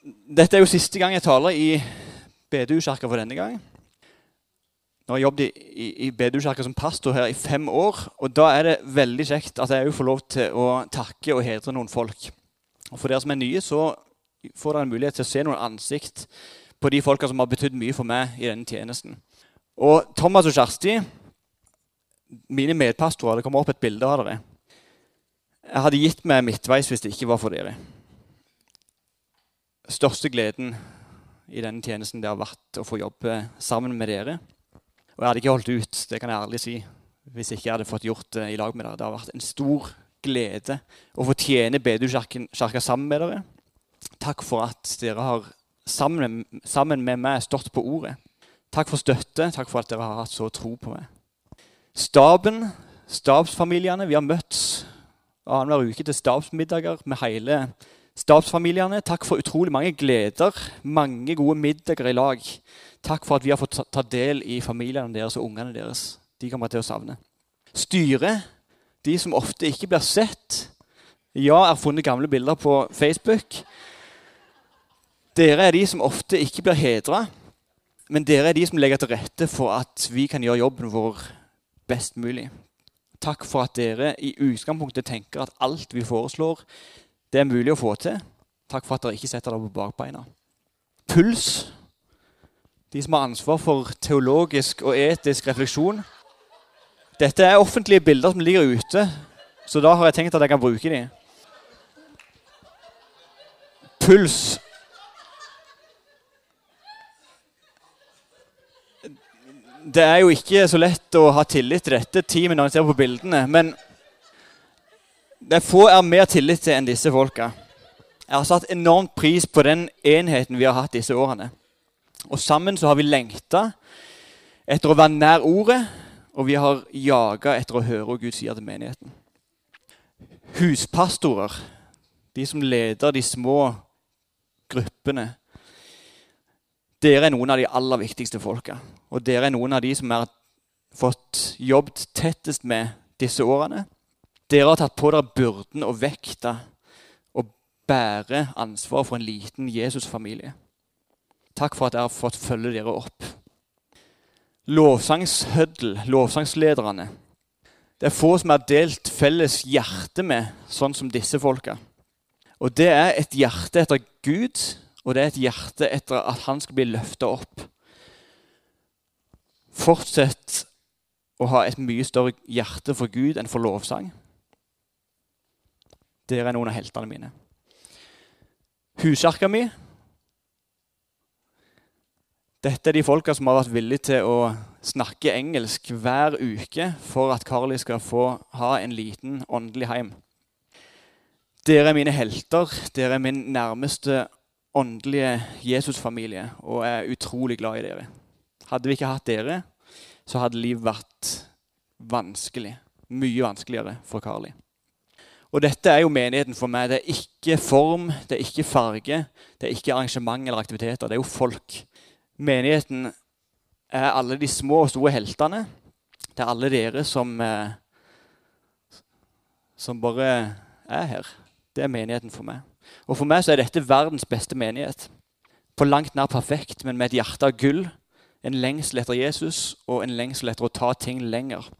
Dette er jo siste gang jeg taler i bedehuskirka for denne gang. Nå har jeg jobbet i, i, i bedehuskirka som pastor her i fem år. Og da er det veldig kjekt at jeg får lov til å takke og hedre noen folk. Og For dere som er nye, så får dere en mulighet til å se noen ansikt på de folka som har betydd mye for meg i denne tjenesten. Og Thomas og Kjersti, mine medpastorer, det kommer opp et bilde av dere. Jeg hadde gitt meg midtveis hvis det ikke var for dere. Største gleden i denne tjenesten det har vært å få jobbe sammen med dere. Og jeg hadde ikke holdt ut, det kan jeg ærlig si, hvis ikke jeg hadde fått gjort det i lag med dere. Det har vært en stor glede å få tjene bedehuskirka sammen med dere. Takk for at dere har sammen, sammen med meg stått på ordet. Takk for støtte. Takk for at dere har hatt så tro på meg. Staben, stabsfamiliene, vi har møtt annenhver uke til stabsmiddager med hele stabsfamiliene. Takk for utrolig mange gleder, mange gode middager i lag. Takk for at vi har fått ta del i familiene deres og ungene deres. De kommer til å savne. Styret, de som ofte ikke blir sett. Ja, jeg har funnet gamle bilder på Facebook. Dere er de som ofte ikke blir hedra, men dere er de som legger til rette for at vi kan gjøre jobben vår best mulig. Takk for at dere i utgangspunktet tenker at alt vi foreslår, det er mulig å få til. Takk for at dere ikke setter dere på bakbeina. Puls, de som har ansvar for teologisk og etisk refleksjon. Dette er offentlige bilder som ligger ute, så da har jeg tenkt at jeg kan bruke dem. Puls det er jo ikke så lett å ha tillit til dette teamet når en ser på bildene. Men det er få jeg har mer tillit til enn disse folka. Jeg har satt enormt pris på den enheten vi har hatt disse årene. Og sammen så har vi lengta etter å være nær ordet, og vi har jaga etter å høre hva Gud sier til menigheten. Huspastorer, de som leder de små gruppene, dere er noen av de aller viktigste folka. Og dere er noen av de som har fått jobbet tettest med disse årene. Dere har tatt på dere byrden og vekta og bære ansvaret for en liten Jesusfamilie. Takk for at jeg har fått følge dere opp. Lovsangshøddel, lovsangslederne. Det er få som har delt felles hjerte med, sånn som disse folka. Og det er et hjerte etter Gud og det er et hjerte etter at han skal bli løfta opp. Fortsett å ha et mye større hjerte for Gud enn for lovsang. Dere er noen av heltene mine. Huskjerka mi Dette er de folka som har vært villige til å snakke engelsk hver uke for at Carly skal få ha en liten åndelig heim. Dere er mine helter. Dere er min nærmeste åndelige Jesusfamilie og jeg er utrolig glad i dere. Hadde vi ikke hatt dere, så hadde livet vært vanskelig. Mye vanskeligere for Carly. Og dette er jo menigheten for meg. Det er ikke form, det er ikke farge, det er ikke arrangement eller aktiviteter. Det er jo folk. Menigheten er alle de små og store heltene. Det er alle dere som, eh, som bare er her. Det er menigheten for meg. Og For meg så er dette verdens beste menighet. På langt nær perfekt, men med et hjerte av gull. En lengsel etter Jesus og en lengsel etter å ta ting lenger.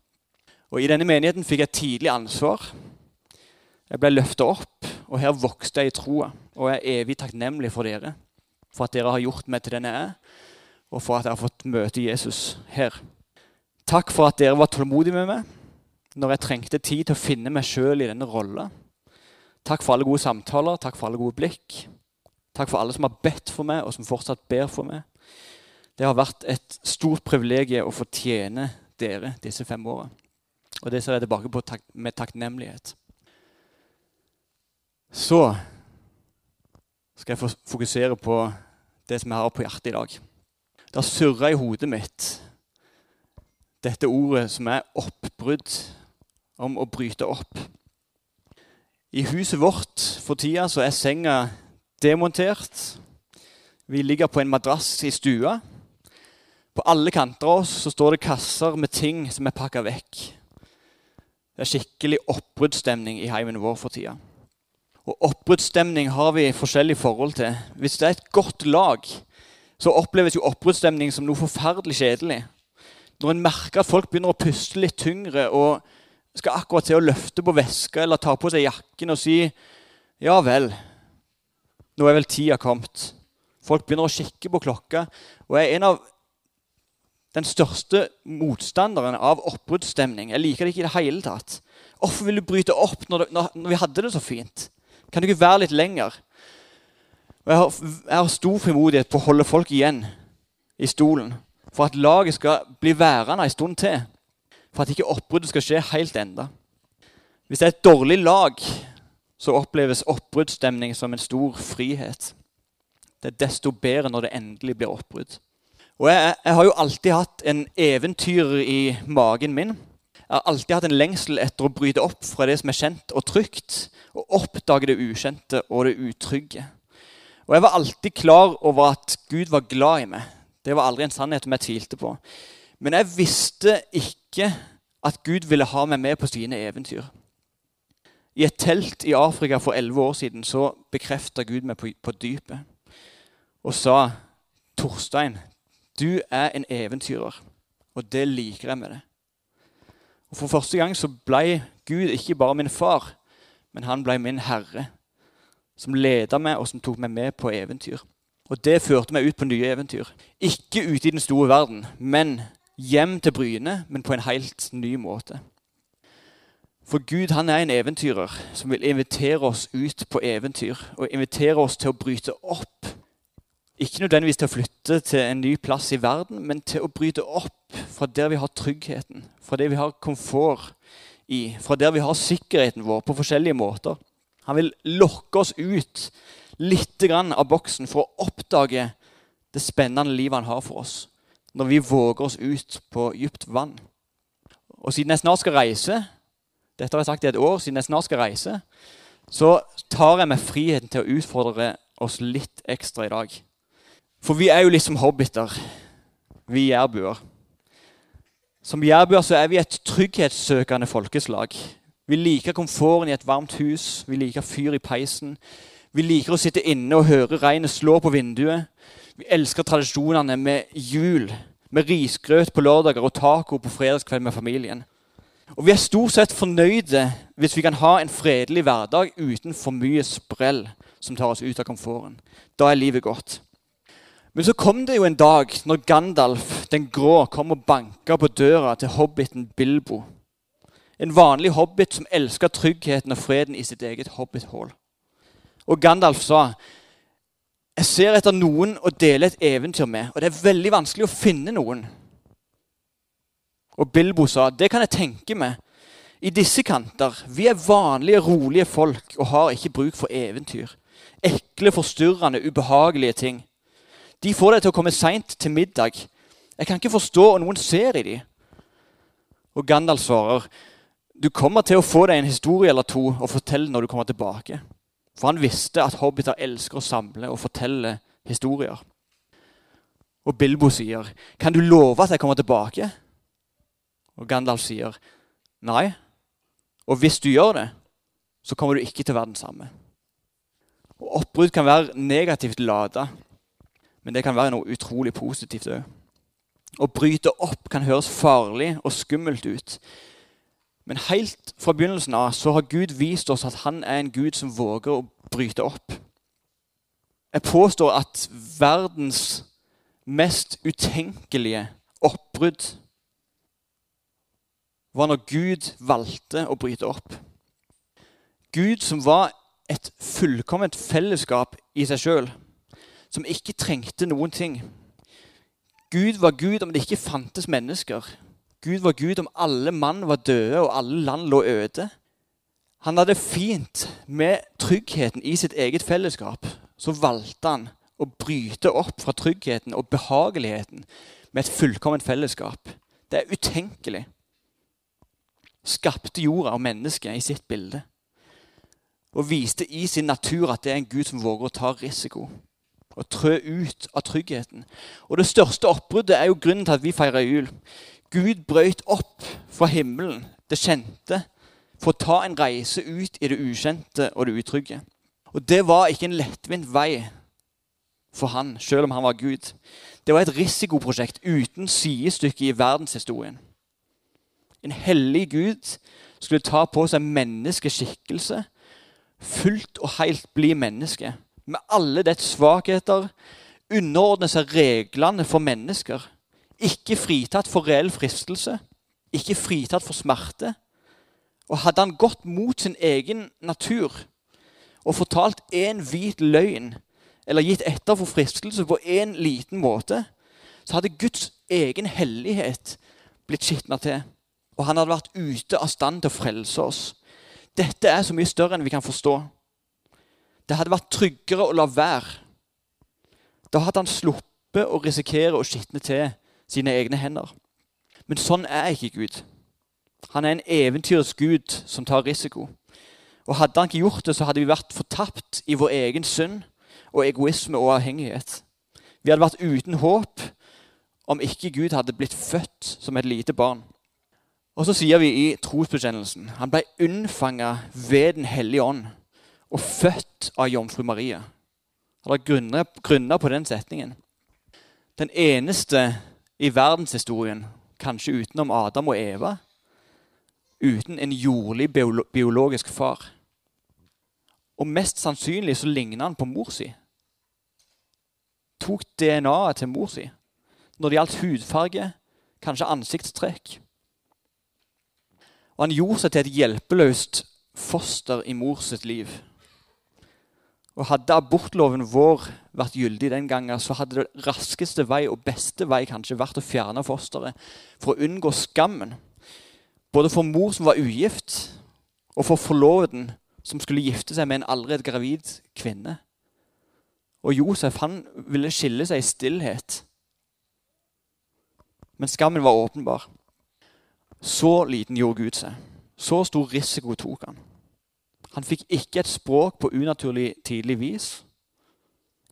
Og I denne menigheten fikk jeg tidlig ansvar. Jeg ble løfta opp, og her vokste jeg i troa. Og jeg er evig takknemlig for dere, for at dere har gjort meg til den jeg er, og for at jeg har fått møte Jesus her. Takk for at dere var tålmodige med meg når jeg trengte tid til å finne meg sjøl i denne rolla. Takk for alle gode samtaler, takk for alle gode blikk. Takk for alle som har bedt for meg, og som fortsatt ber for meg. Det har vært et stort privilegium å få tjene dere disse fem åra. Og det ser jeg tilbake på med takknemlighet. Så skal jeg fokusere på det som jeg har på hjertet i dag. Det har surra i hodet mitt dette ordet som er oppbrudd, om å bryte opp. I huset vårt for tida så er senga demontert. Vi ligger på en madrass i stua. På alle kanter av oss så står det kasser med ting som er pakka vekk. Det er skikkelig oppbruddsstemning i heimen vår for tida. Og oppbruddsstemning har vi forskjellig forhold til. Hvis det er et godt lag, så oppleves jo oppbruddsstemning som noe forferdelig kjedelig. Når en merker at folk begynner å puste litt tyngre og skal akkurat til å løfte på veska eller ta på seg jakken og si ja vel, nå er vel tida kommet. Folk begynner å kikke på klokka. Og jeg er en av den største motstanderen av oppbruddsstemning. Jeg liker det ikke i det hele tatt. Hvorfor vil du bryte opp når, når, når, vi hadde det så fint? Kan du ikke være litt lenger? Og jeg har, jeg har stor frimodighet på å holde folk igjen i stolen for at laget skal bli værende en stund til. For at ikke oppbruddet skal skje helt enda. Hvis det er et dårlig lag, så oppleves oppbruddsstemning som en stor frihet. Det er desto bedre når det endelig blir oppbrudd. Og jeg, jeg, har jo alltid hatt en eventyr i magen min. Jeg har alltid hatt en lengsel etter å bryte opp fra det som er kjent og trygt, og oppdage det ukjente og det utrygge. Og jeg var alltid klar over at Gud var glad i meg. Det var aldri en sannhet som jeg tvilte på. Men jeg visste ikke at Gud ville ha meg med på sine eventyr. I et telt i Afrika for elleve år siden så bekrefta Gud meg på, på dypet og sa Torstein, du er en eventyrer, og det liker jeg med det. Og For første gang så ble Gud ikke bare min far, men han ble min herre. Som leda meg, og som tok meg med på eventyr. Og det førte meg ut på nye eventyr. Ikke ute i den store verden, men hjem til Bryne, men på en helt ny måte. For Gud han er en eventyrer som vil invitere oss ut på eventyr. Og invitere oss til å bryte opp ikke nødvendigvis til å flytte til en ny plass i verden, men til å bryte opp fra der vi har tryggheten, fra der vi har komfort i, fra der vi har sikkerheten vår på forskjellige måter. Han vil lokke oss ut litt av boksen for å oppdage det spennende livet han har for oss, når vi våger oss ut på dypt vann. Og siden jeg snart skal reise, dette har jeg sagt i et år, siden jeg snart skal reise, så tar jeg meg friheten til å utfordre oss litt ekstra i dag. For vi er jo liksom hobbiter, vi jærbuer. Som jærbuer er vi et trygghetssøkende folkeslag. Vi liker komforten i et varmt hus, vi liker fyr i peisen. Vi liker å sitte inne og høre regnet slå på vinduet. Vi elsker tradisjonene med jul, med risgrøt på lørdager og taco på fredagskveld med familien. Og vi er stort sett fornøyde hvis vi kan ha en fredelig hverdag uten for mye sprell som tar oss ut av komforten. Da er livet godt. Men så kom det jo en dag når Gandalf den grå kom og banka på døra til hobbiten Bilbo. En vanlig hobbit som elska tryggheten og freden i sitt eget hobbithull. Og Gandalf sa, 'Jeg ser etter noen å dele et eventyr med, og det er veldig vanskelig å finne noen.' Og Bilbo sa, 'Det kan jeg tenke meg. I disse kanter, vi er vanlige, rolige folk og har ikke bruk for eventyr.' Ekle, forstyrrende, ubehagelige ting. De får deg til å komme seint til middag. Jeg kan ikke forstå og noen ser i de. Og Gandalf svarer, du kommer til å få deg en historie eller to å fortelle når du kommer tilbake. For han visste at hobbiter elsker å samle og fortelle historier. Og Bilbo sier, 'Kan du love at jeg kommer tilbake?' Og Gandalf sier, 'Nei. Og hvis du gjør det, så kommer du ikke til å være den samme.' Og Oppbrudd kan være negativt lada. Men det kan være noe utrolig positivt òg. Å bryte opp kan høres farlig og skummelt ut. Men helt fra begynnelsen av så har Gud vist oss at han er en Gud som våger å bryte opp. Jeg påstår at verdens mest utenkelige oppbrudd var når Gud valgte å bryte opp. Gud som var et fullkomment fellesskap i seg sjøl som ikke trengte noen ting. Gud var Gud om det ikke fantes mennesker. Gud var Gud om alle mann var døde og alle land lå øde. Han hadde fint med tryggheten i sitt eget fellesskap. Så valgte han å bryte opp fra tryggheten og behageligheten med et fullkomment fellesskap. Det er utenkelig. Skapte jorda og mennesket i sitt bilde. Og viste i sin natur at det er en Gud som våger å ta risiko og trø ut av tryggheten. Og Det største oppbruddet er jo grunnen til at vi feirer jul. Gud brøyt opp fra himmelen, det kjente, for å ta en reise ut i det ukjente og det utrygge. Og det var ikke en lettvint vei for han, selv om han var Gud. Det var et risikoprosjekt uten sidestykke i verdenshistorien. En hellig Gud skulle ta på seg menneskeskikkelse, fullt og helt bli menneske, med alle dets svakheter, underordne seg reglene for mennesker, ikke fritatt for reell fristelse, ikke fritatt for smerte. Og hadde han gått mot sin egen natur og fortalt én hvit løgn, eller gitt etter for fristelse på én liten måte, så hadde Guds egen hellighet blitt skitna til. Og han hadde vært ute av stand til å frelse oss. Dette er så mye større enn vi kan forstå. Det hadde vært tryggere å la være. Da hadde han sluppet å risikere å skitne til sine egne hender. Men sånn er ikke Gud. Han er en eventyrets gud som tar risiko. Og Hadde han ikke gjort det, så hadde vi vært fortapt i vår egen synd og egoisme og avhengighet. Vi hadde vært uten håp om ikke Gud hadde blitt født som et lite barn. Og så sier vi i trosbekjennelsen han ble unnfanga ved Den hellige ånd og født av jomfru Maria. Han har grunna på den setningen. Den eneste i verdenshistorien, kanskje utenom Adam og Eva, uten en jordlig biologisk far. Og mest sannsynlig så ligner han på mor si. Tok DNA-et til mor si når det gjaldt hudfarge, kanskje ansiktstrekk. Og han gjorde seg til et hjelpeløst foster i mor sitt liv. Og Hadde abortloven vår vært gyldig den gangen, så hadde det raskeste vei og beste vei kanskje vært å fjerne fosteret for å unngå skammen. Både for mor som var ugift, og for forloveden som skulle gifte seg med en allerede gravid kvinne. Og Josef han ville skille seg i stillhet. Men skammen var åpenbar. Så liten gjorde Gud seg. Så stor risiko tok han. Han fikk ikke et språk på unaturlig tidlig vis.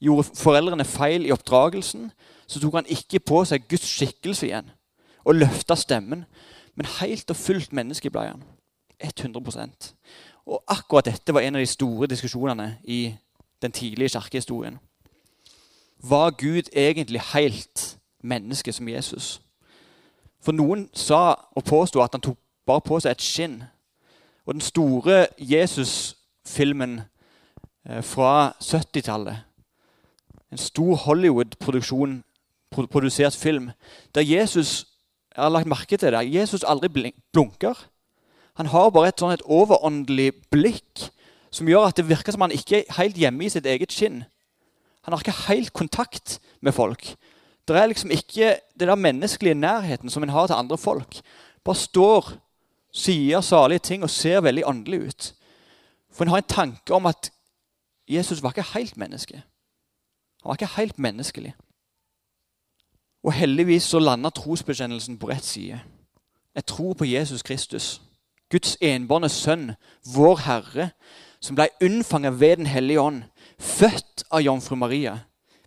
Gjorde foreldrene feil i oppdragelsen, så tok han ikke på seg Guds skikkelse igjen og løfta stemmen. Men helt og fullt menneske ble han. 100% Og akkurat dette var en av de store diskusjonene i den tidlige kirkehistorien. Var Gud egentlig helt menneske som Jesus? For noen sa og påsto at han tok bare på seg et skinn og den store Jesus-filmen eh, fra 70-tallet, en stor Hollywood-produksjon, produsert film, der Jesus jeg har lagt merke til det, Jesus aldri blunker. Han har bare et, sånn et overåndelig blikk som gjør at det virker som han ikke er helt hjemme i sitt eget skinn. Han har ikke helt kontakt med folk. Det er liksom ikke det der menneskelige nærheten som en har til andre folk. Bare står sier salige ting og ser veldig åndelig ut. For en har en tanke om at Jesus var ikke helt menneske. Han var ikke helt menneskelig. Og heldigvis så landa trosbekjennelsen på rett side. Jeg tror på Jesus Kristus, Guds enbårne sønn, vår Herre, som ble unnfanget ved Den hellige ånd, født av jomfru Maria,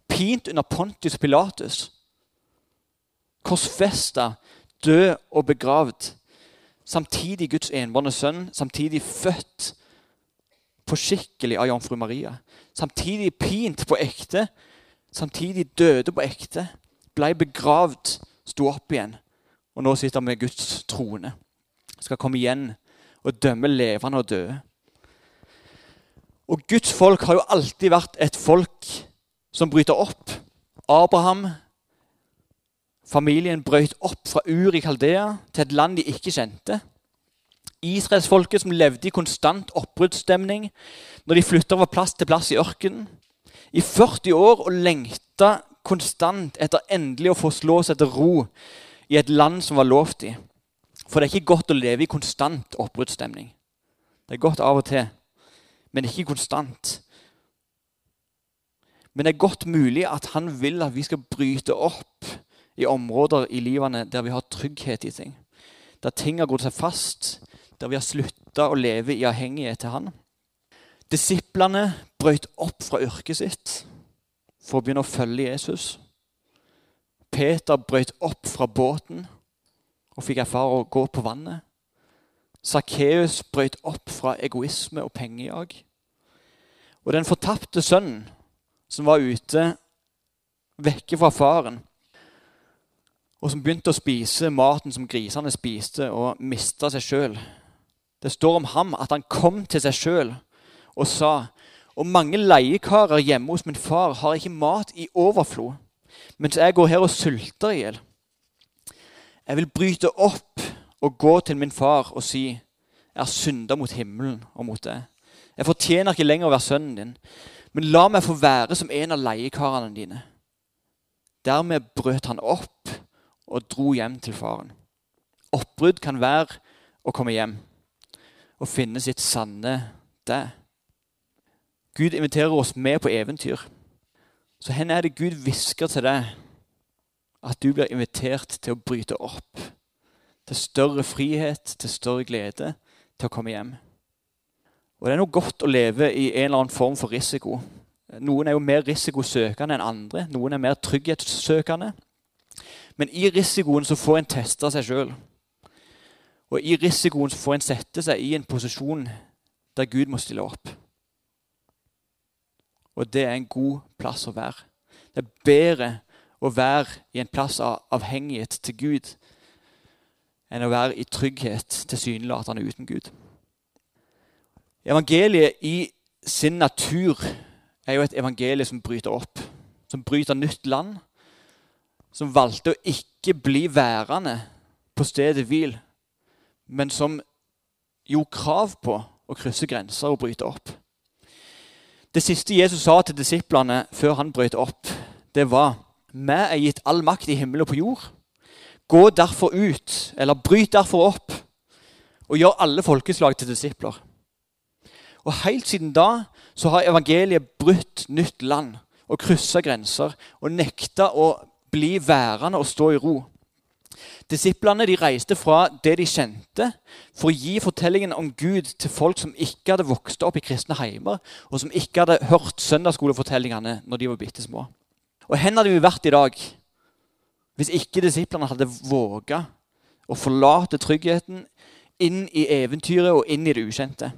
pint under Pontius Pilatus, korsfesta, død og begravd Samtidig Guds enbårne sønn, samtidig født på skikkelig av jomfru Maria. Samtidig pint på ekte, samtidig døde på ekte, Blei begravd, sto opp igjen. Og nå sitter han med Guds trone. Skal komme igjen og dømme levende og døde. Og Guds folk har jo alltid vært et folk som bryter opp. Abraham Familien brøt opp fra Ur i Kaldea til et land de ikke kjente. Israelsfolket som levde i konstant oppbruddsstemning når de flytta fra plass til plass i ørkenen. I 40 år og lengta konstant etter endelig å få slå seg til ro i et land som var lovt i. For det er ikke godt å leve i konstant oppbruddsstemning. Det er godt av og til, men ikke konstant. Men det er godt mulig at han vil at vi skal bryte opp i områder i livene der vi har trygghet i ting. Der ting har gått seg fast, der vi har slutta å leve i avhengighet til Han. Disiplene brøt opp fra yrket sitt for å begynne å følge Jesus. Peter brøt opp fra båten og fikk erfare å gå på vannet. Sakkeus brøt opp fra egoisme og pengejag. Og den fortapte sønnen som var ute vekke fra faren, og som begynte å spise maten som grisene spiste, og mista seg sjøl. Det står om ham at han kom til seg sjøl og sa og mange leiekarer hjemme hos min far har ikke mat i overflod, mens jeg går her og sulter i hjel. Jeg vil bryte opp og gå til min far og si, jeg har synda mot himmelen og mot deg. Jeg fortjener ikke lenger å være sønnen din, men la meg få være som en av leiekarene dine. Dermed brøt han opp og dro hjem til faren. Oppbrudd kan være å komme hjem og finne sitt sanne deg. Gud inviterer oss med på eventyr. Så hvor er det Gud hvisker til deg at du blir invitert til å bryte opp? Til større frihet, til større glede, til å komme hjem. Og Det er noe godt å leve i en eller annen form for risiko. Noen er jo mer risikosøkende enn andre. Noen er mer trygghetssøkende. Men i risikoen så får en teste seg sjøl. Og i risikoen så får en sette seg i en posisjon der Gud må stille opp. Og det er en god plass å være. Det er bedre å være i en plass av avhengighet til Gud enn å være i trygghet tilsynelatende uten Gud. Evangeliet i sin natur er jo et evangelie som bryter opp. Som bryter nytt land. Som valgte å ikke bli værende på stedet hvil, men som gjorde krav på å krysse grenser og bryte opp. Det siste Jesus sa til disiplene før han brøt opp, det var Vi er gitt all makt i himmel og på jord. Gå derfor ut, eller bryt derfor opp, og gjør alle folkeslag til disipler. Og Helt siden da så har evangeliet brutt nytt land og kryssa grenser og nekta å bli værende og stå i ro. Disiplene de reiste fra det de kjente, for å gi fortellingen om Gud til folk som ikke hadde vokst opp i kristne heimer, og som ikke hadde hørt søndagsskolefortellingene når de var bitte små. Og Hvor hadde vi vært i dag hvis ikke disiplene hadde våga å forlate tryggheten inn i eventyret og inn i det ukjente?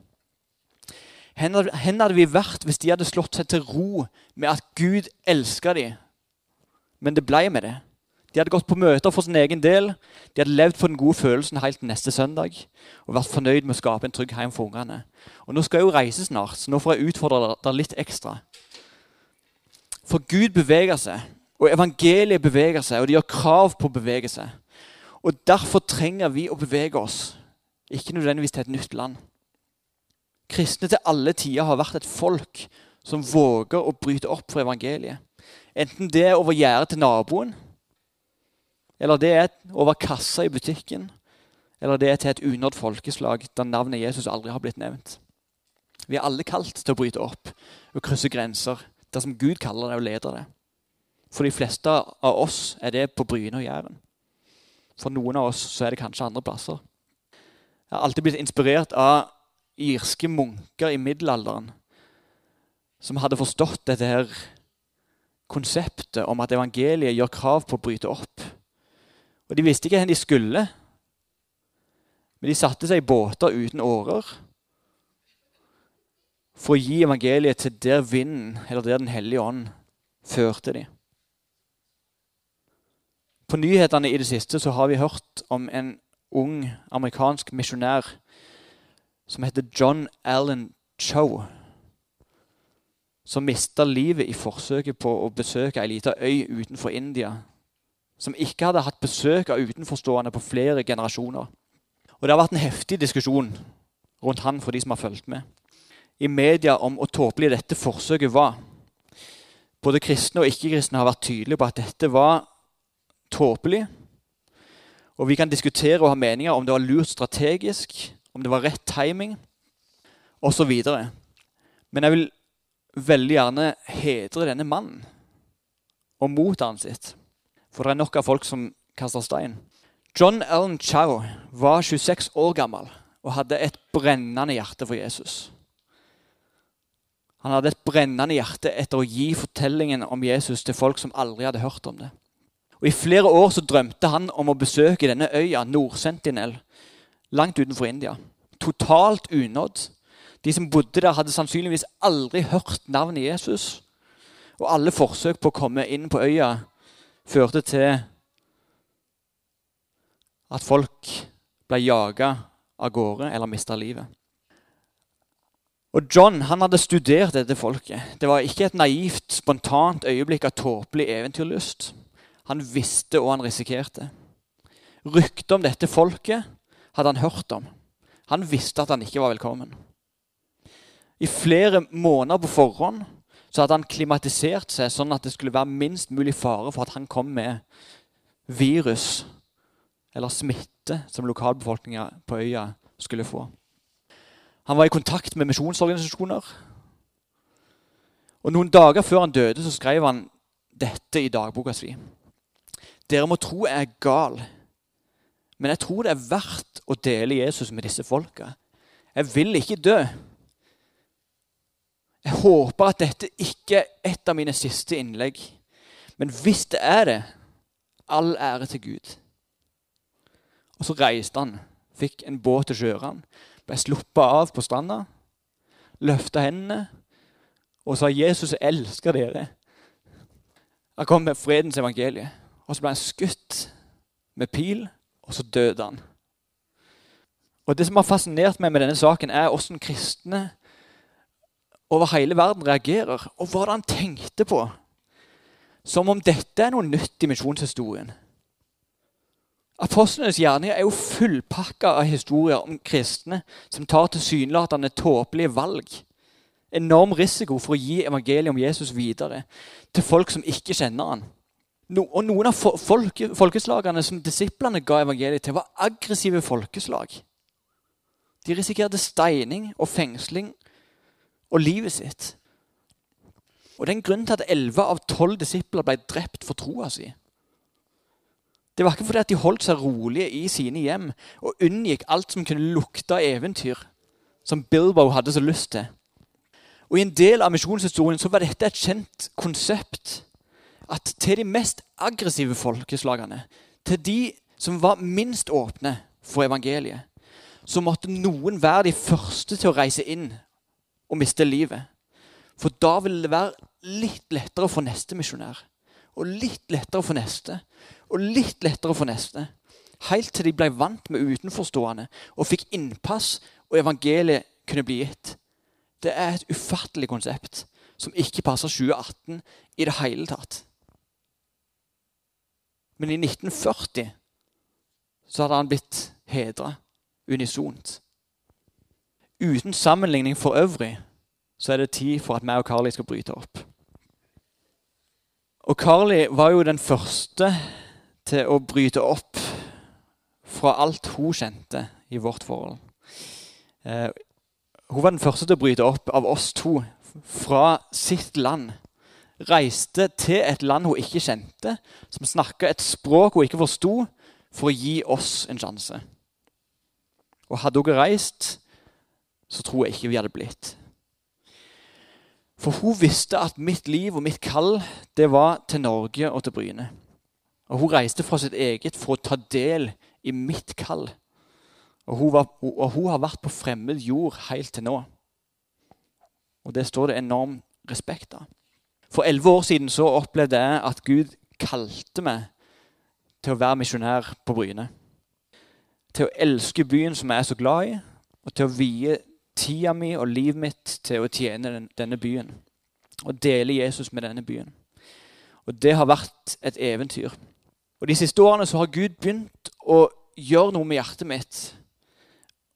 Hvor hadde vi vært hvis de hadde slått seg til ro med at Gud elska dem, men det ble med det? De hadde gått på møter for sin egen del. De hadde levd på den gode følelsen helt neste søndag og vært fornøyd med å skape en trygg hjem for ungene. Og Nå skal jeg jo reise snart, så nå får jeg utfordre dere litt ekstra. For Gud beveger seg, og evangeliet beveger seg, og de gjør krav på å bevege seg. Og Derfor trenger vi å bevege oss, ikke nødvendigvis til et nytt land. Kristne til alle tider har vært et folk som våger å bryte opp for evangeliet. Enten det er over gjerdet til naboen, eller det er over kassa i butikken, eller det er til et unådd folkeslag der navnet Jesus aldri har blitt nevnt. Vi er alle kalt til å bryte opp og krysse grenser dersom Gud kaller det og leder det. For de fleste av oss er det på Bryne og Jæren. For noen av oss så er det kanskje andre plasser. Jeg har alltid blitt inspirert av irske munker i middelalderen som hadde forstått dette her konseptet om at evangeliet gjør krav på å bryte opp. Og De visste ikke hvor de skulle, men de satte seg i båter uten årer for å gi evangeliet til der vinden, eller der Den hellige ånd, førte de. På nyhetene i det siste så har vi hørt om en ung amerikansk misjonær som heter John Allen Chow, som mista livet i forsøket på å besøke ei lita øy utenfor India som ikke hadde hatt besøk av utenforstående på flere generasjoner. Og Det har vært en heftig diskusjon rundt han for de som har fulgt med. I media om hvor tåpelig dette forsøket var. Både kristne og ikke-kristne har vært tydelige på at dette var tåpelig. Og vi kan diskutere og ha meninger om det var lurt strategisk, om det var rett timing osv. Men jeg vil veldig gjerne hedre denne mannen og motstanderen sitt. For det er nok av folk som kaster stein. John Allen Chow var 26 år gammel og hadde et brennende hjerte for Jesus. Han hadde et brennende hjerte etter å gi fortellingen om Jesus til folk som aldri hadde hørt om det. Og I flere år så drømte han om å besøke denne øya, Nord-Sentinel, langt utenfor India. Totalt unådd. De som bodde der, hadde sannsynligvis aldri hørt navnet Jesus. Og alle forsøk på å komme inn på øya førte til at folk ble jaga av gårde eller mista livet. Og John han hadde studert dette folket. Det var ikke et naivt, spontant øyeblikk av tåpelig eventyrlyst. Han visste hva han risikerte. Ryktet om dette folket hadde han hørt om. Han visste at han ikke var velkommen. I flere måneder på forhånd så hadde han klimatisert seg sånn at det skulle være minst mulig fare for at han kom med virus eller smitte som lokalbefolkninga på øya skulle få. Han var i kontakt med misjonsorganisasjoner. Og Noen dager før han døde, så skrev han dette i dagboka si. Dere må tro jeg er gal, men jeg tror det er verdt å dele Jesus med disse folka. Jeg vil ikke dø. Jeg håper at dette ikke er et av mine siste innlegg. Men hvis det er det, all ære til Gud. Og så reiste han, fikk en båt til Sjøran, ble sluppet av på stranda, løfta hendene og sa 'Jesus, jeg elsker dere'. Han kom med fredens evangelie. Og så ble han skutt med pil, og så døde han. Og Det som har fascinert meg med denne saken, er hvordan kristne over hele verden reagerer, og hva han tenkte på. Som om dette er noe nytt i misjonshistorien. Apostlenes gjerninger er jo fullpakka av historier om kristne som tar tilsynelatende tåpelige valg. Enorm risiko for å gi evangeliet om Jesus videre til folk som ikke kjenner han. No, og Noen av folke, folkeslagene som disiplene ga evangeliet til, var aggressive folkeslag. De risikerte steining og fengsling og livet sitt. Og Det er en grunn til at elleve av tolv disipler ble drept for troa si. Det var ikke fordi at de holdt seg rolige i sine hjem og unngikk alt som kunne lukte av eventyr, som Bilbo hadde så lyst til. Og I en del av misjonshistorien så var dette et kjent konsept. At til de mest aggressive folkeslagene, til de som var minst åpne for evangeliet, så måtte noen være de første til å reise inn og miste livet. For da ville det være litt lettere for neste misjonær. Og litt lettere for neste og litt lettere for neste. Helt til de ble vant med utenforstående og fikk innpass, og evangeliet kunne bli gitt. Det er et ufattelig konsept som ikke passer 2018 i det hele tatt. Men i 1940 så hadde han blitt hedra unisont. Uten sammenligning for øvrig så er det tid for at meg og Carly skal bryte opp. Og Carly var jo den første til å bryte opp fra alt hun kjente i vårt forhold. Eh, hun var den første til å bryte opp av oss to fra sitt land. Reiste til et land hun ikke kjente, som snakka et språk hun ikke forsto, for å gi oss en sjanse. Og hadde hun ikke reist, så tror jeg ikke vi hadde blitt. For hun visste at mitt liv og mitt kall det var til Norge og til Bryne. Og Hun reiste fra sitt eget for å ta del i mitt kall. Og hun, var, og hun har vært på fremmed jord helt til nå. Og det står det enorm respekt av. For elleve år siden så opplevde jeg at Gud kalte meg til å være misjonær på Bryne. Til å elske byen som jeg er så glad i, og til å vie tida mi og livet mitt til å tjene denne byen. Og dele Jesus med denne byen. Og det har vært et eventyr. Og De siste årene så har Gud begynt å gjøre noe med hjertet mitt.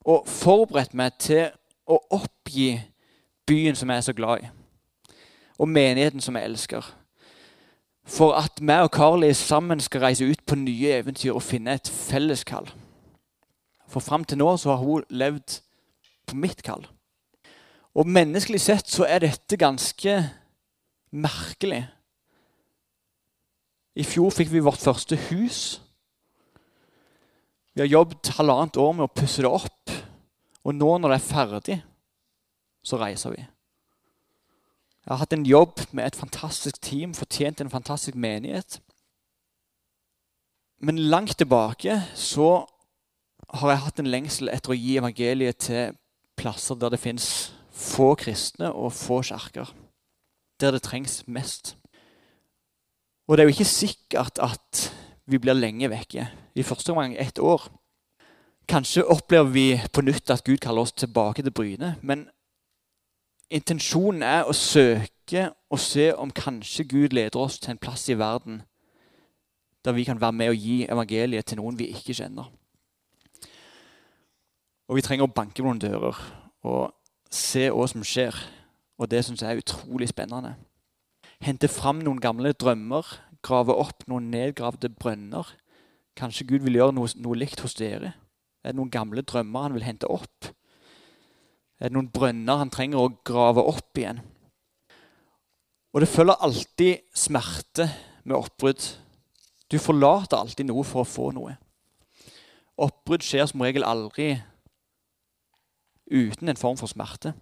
Og forberedt meg til å oppgi byen som jeg er så glad i. Og menigheten som jeg elsker. For at meg og Carly sammen skal reise ut på nye eventyr og finne et felleskall. For fram til nå så har hun levd på mitt kall. Og menneskelig sett så er dette ganske merkelig. I fjor fikk vi vårt første hus. Vi har jobbet halvannet år med å pusse det opp. Og nå når det er ferdig, så reiser vi. Jeg har hatt en jobb med et fantastisk team, fortjent en fantastisk menighet. Men langt tilbake så har jeg hatt en lengsel etter å gi evangeliet til plasser der det fins få kristne og få kirker. Der det trengs mest. Og det er jo ikke sikkert at vi blir lenge vekke. I første omgang ett år. Kanskje opplever vi på nytt at Gud kaller oss tilbake til Bryne. Men intensjonen er å søke og se om kanskje Gud leder oss til en plass i verden der vi kan være med og gi evangeliet til noen vi ikke kjenner. Og vi trenger å banke noen dører og se hva som skjer. Og det syns jeg er utrolig spennende. Hente fram noen gamle drømmer, grave opp noen nedgravde brønner. Kanskje Gud vil gjøre noe, noe likt hos dere. Er det noen gamle drømmer han vil hente opp? Er det noen brønner han trenger å grave opp igjen? Og det følger alltid smerte med oppbrudd. Du forlater alltid noe for å få noe. Oppbrudd skjer som regel aldri uten en form for smerte.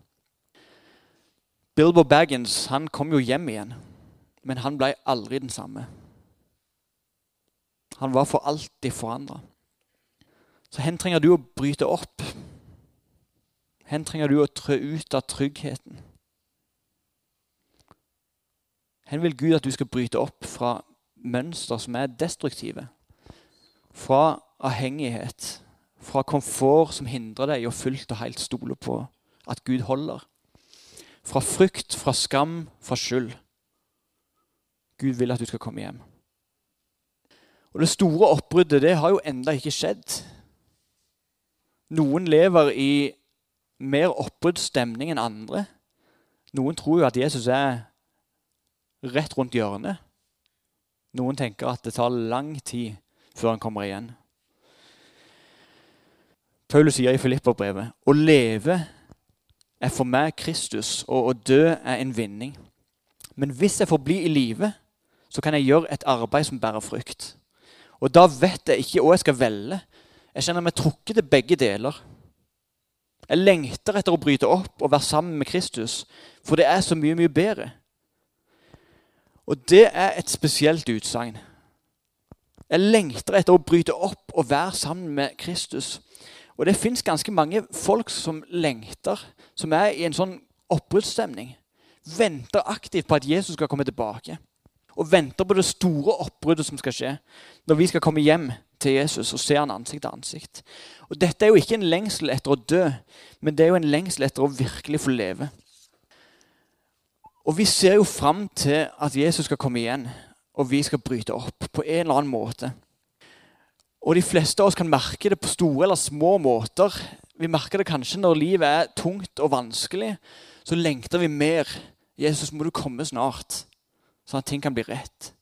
Bilbo Baggins han kom jo hjem igjen, men han ble aldri den samme. Han var for alltid forandra. Så hen trenger du å bryte opp. Hen trenger du å trø ut av tryggheten. Hen vil Gud at du skal bryte opp fra mønster som er destruktive. Fra avhengighet, fra komfort som hindrer deg i å fullt og helt stole på at Gud holder. Fra frykt, fra skam, fra skyld. Gud vil at du skal komme hjem. Og Det store oppbruddet det har jo enda ikke skjedd. Noen lever i mer oppbruddsstemning enn andre. Noen tror jo at Jesus er rett rundt hjørnet. Noen tenker at det tar lang tid før han kommer igjen. Paulus sier i Filipperbrevet å leve er for meg Kristus, og å dø er en vinning. Men hvis jeg får bli i live, så kan jeg gjøre et arbeid som bærer frukt. Og da vet jeg ikke hva jeg skal velge. Jeg kjenner meg trukket til begge deler. Jeg lengter etter å bryte opp og være sammen med Kristus, for det er så mye, mye bedre. Og det er et spesielt utsagn. Jeg lengter etter å bryte opp og være sammen med Kristus. Og det fins ganske mange folk som lengter, som er i en sånn oppbruddsstemning. Venter aktivt på at Jesus skal komme tilbake. Og venter på det store oppbruddet som skal skje når vi skal komme hjem til Jesus og se han ansikt til ansikt. Og Dette er jo ikke en lengsel etter å dø, men det er jo en lengsel etter å virkelig få leve. Og vi ser jo fram til at Jesus skal komme igjen, og vi skal bryte opp på en eller annen måte. Og de fleste av oss kan merke det på store eller små måter. Vi merker det kanskje når livet er tungt og vanskelig. Så lengter vi mer. Jesus, må du komme snart, sånn at ting kan bli rett.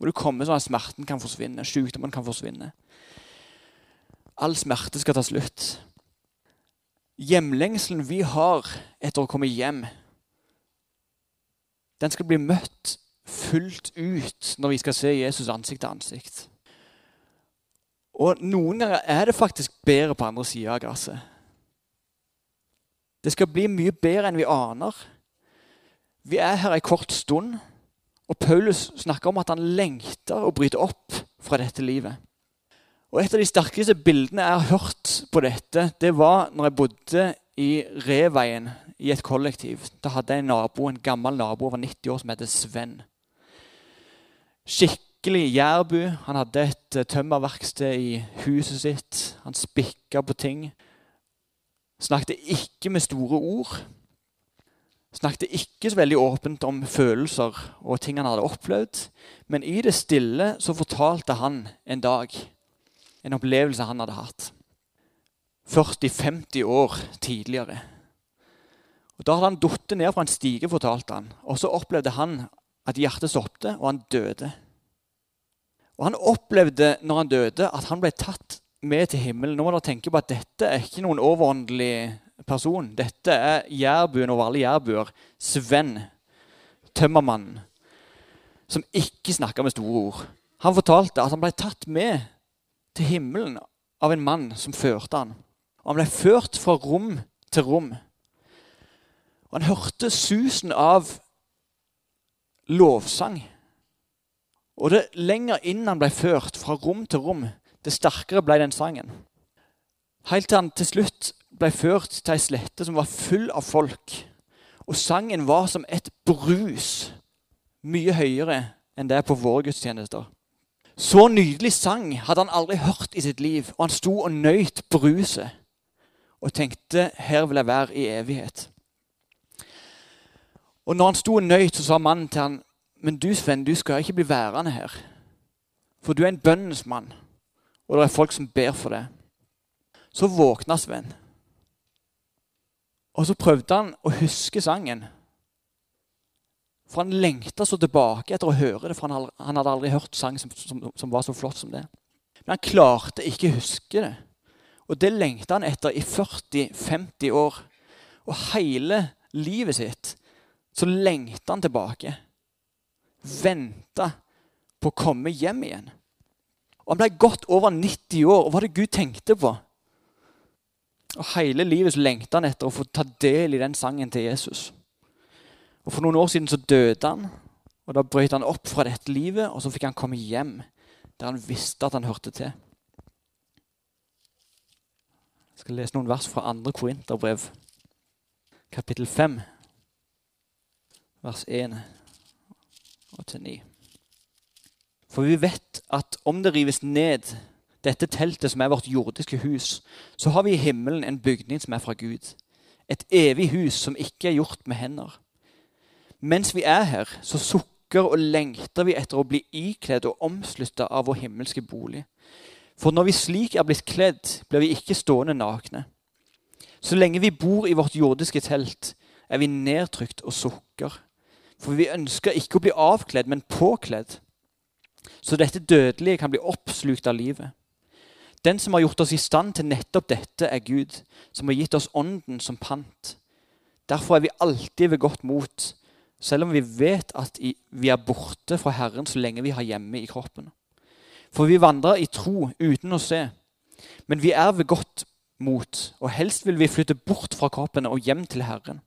Må du komme sånn at smerten kan forsvinne, sykdommen kan forsvinne. All smerte skal ta slutt. Hjemlengselen vi har etter å komme hjem, den skal bli møtt fullt ut når vi skal se Jesus ansikt til ansikt. Og noen ganger er det faktisk bedre på andre sida av gresset. Det skal bli mye bedre enn vi aner. Vi er her en kort stund, og Paulus snakker om at han lengter å bryte opp fra dette livet. Og Et av de sterkeste bildene jeg har hørt på dette, det var når jeg bodde i Reveien i et kollektiv. Da hadde jeg en nabo, en gammel nabo over 90 år som heter Sven. Skikkelig jærbu. Han hadde et eh, tømmerverksted i huset sitt. Han spikka på ting. Snakket ikke med store ord. Snakket ikke så veldig åpent om følelser og ting han hadde opplevd. Men i det stille så fortalte han en dag en opplevelse han hadde hatt. 40-50 år tidligere. Og Da hadde han falt ned fra en stige, fortalte han. Og så opplevde han at hjertet stoppet, og han døde. Og Han opplevde når han døde, at han ble tatt med til himmelen. Nå må dere tenke på at dette er ikke noen overåndelig person. Dette er jærbuen over alle jærbuer. Sven, tømmermannen, som ikke snakka med store ord. Han fortalte at han ble tatt med til himmelen av en mann som førte han. Og han ble ført fra rom til rom. Og han hørte susen av lovsang. Og det lenger inn han ble ført, fra rom til rom, det sterkere ble den sangen. Helt til han til slutt ble ført til ei slette som var full av folk. Og sangen var som et brus, mye høyere enn det er på våre gudstjenester. Så nydelig sang hadde han aldri hørt i sitt liv, og han sto og nøyt bruset og tenkte her vil jeg være i evighet. Og når han sto og nøyt, så sa mannen til han, men du Sven, du skal ikke bli værende her. For du er en bønnens mann, og det er folk som ber for deg. Så våkna Sven. Og så prøvde han å huske sangen. For han lengta så tilbake etter å høre det, for han hadde aldri hørt sang som, som, som var så flott som det. Men han klarte ikke å huske det. Og det lengta han etter i 40-50 år. Og hele livet sitt så lengta han tilbake. Venta på å komme hjem igjen. Og Han ble godt over 90 år, og hva det Gud tenkte på? Og Hele livet så lengta han etter å få ta del i den sangen til Jesus. Og For noen år siden så døde han, og da brøt han opp fra dette livet, og så fikk han komme hjem der han visste at han hørte til. Jeg skal lese noen vers fra 2. Korinterbrev, kapittel 5, vers 1 og til 9. For vi vet at om det rives ned, dette teltet som er vårt jordiske hus, så har vi i himmelen en bygning som er fra Gud. Et evig hus som ikke er gjort med hender. Mens vi er her, så sukker og lengter vi etter å bli ikledd og omslutta av vår himmelske bolig. For når vi slik er blitt kledd, blir vi ikke stående nakne. Så lenge vi bor i vårt jordiske telt, er vi nedtrykt og sukker. For vi ønsker ikke å bli avkledd, men påkledd. Så dette dødelige kan bli oppslukt av livet. Den som har gjort oss i stand til nettopp dette, er Gud, som har gitt oss Ånden som pant. Derfor er vi alltid ved godt mot, selv om vi vet at vi er borte fra Herren så lenge vi har hjemme i kroppen. For vi vandrer i tro uten å se. Men vi er ved godt mot, og helst vil vi flytte bort fra kroppen og hjem til Herren.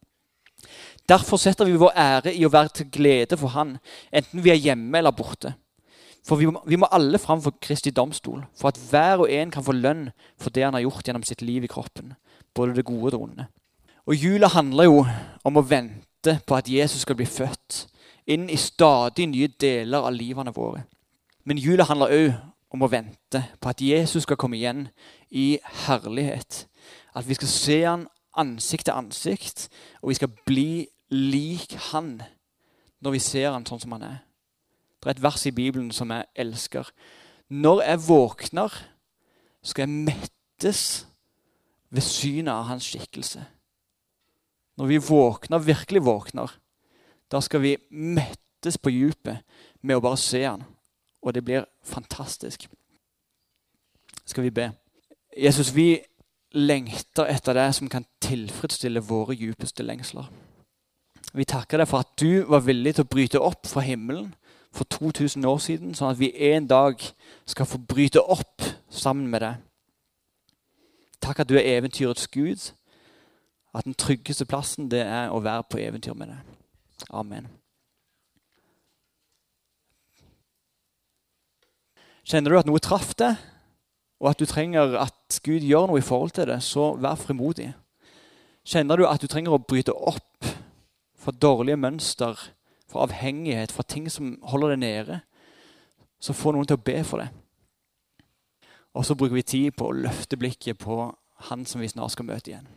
Derfor setter vi vår ære i å være til glede for Han, enten vi er hjemme eller borte. For vi må, vi må alle fram for Kristi domstol, for at hver og en kan få lønn for det han har gjort gjennom sitt liv i kroppen, både det gode og det onde. Og Jula handler jo om å vente på at Jesus skal bli født inn i stadig nye deler av livene våre. Men jula handler òg om å vente på at Jesus skal komme igjen i herlighet. At vi skal se han ansikt til ansikt, og vi skal bli lik han når vi ser han sånn som han er. Det er et vers i Bibelen som jeg elsker. Når jeg våkner, skal jeg mettes ved synet av hans skikkelse. Når vi våkner, virkelig våkner, da skal vi mettes på djupet med å bare se han og det blir fantastisk. Skal vi be? Jesus, vi lengter etter det som kan tilfredsstille våre djupeste lengsler. Vi takker deg for at du var villig til å bryte opp fra himmelen for 2000 år siden, sånn at vi en dag skal få bryte opp sammen med deg. Takk at du er eventyrets Gud, at den tryggeste plassen det er å være på eventyr med deg. Amen. Kjenner du at noe traff deg, og at du trenger at Gud gjør noe i forhold til det, så vær frimodig. Kjenner du at du trenger å bryte opp fra dårlige mønster, fra avhengighet, fra ting som holder deg nede, så få noen til å be for det. Og så bruker vi tid på å løfte blikket på Han som vi snart skal møte igjen.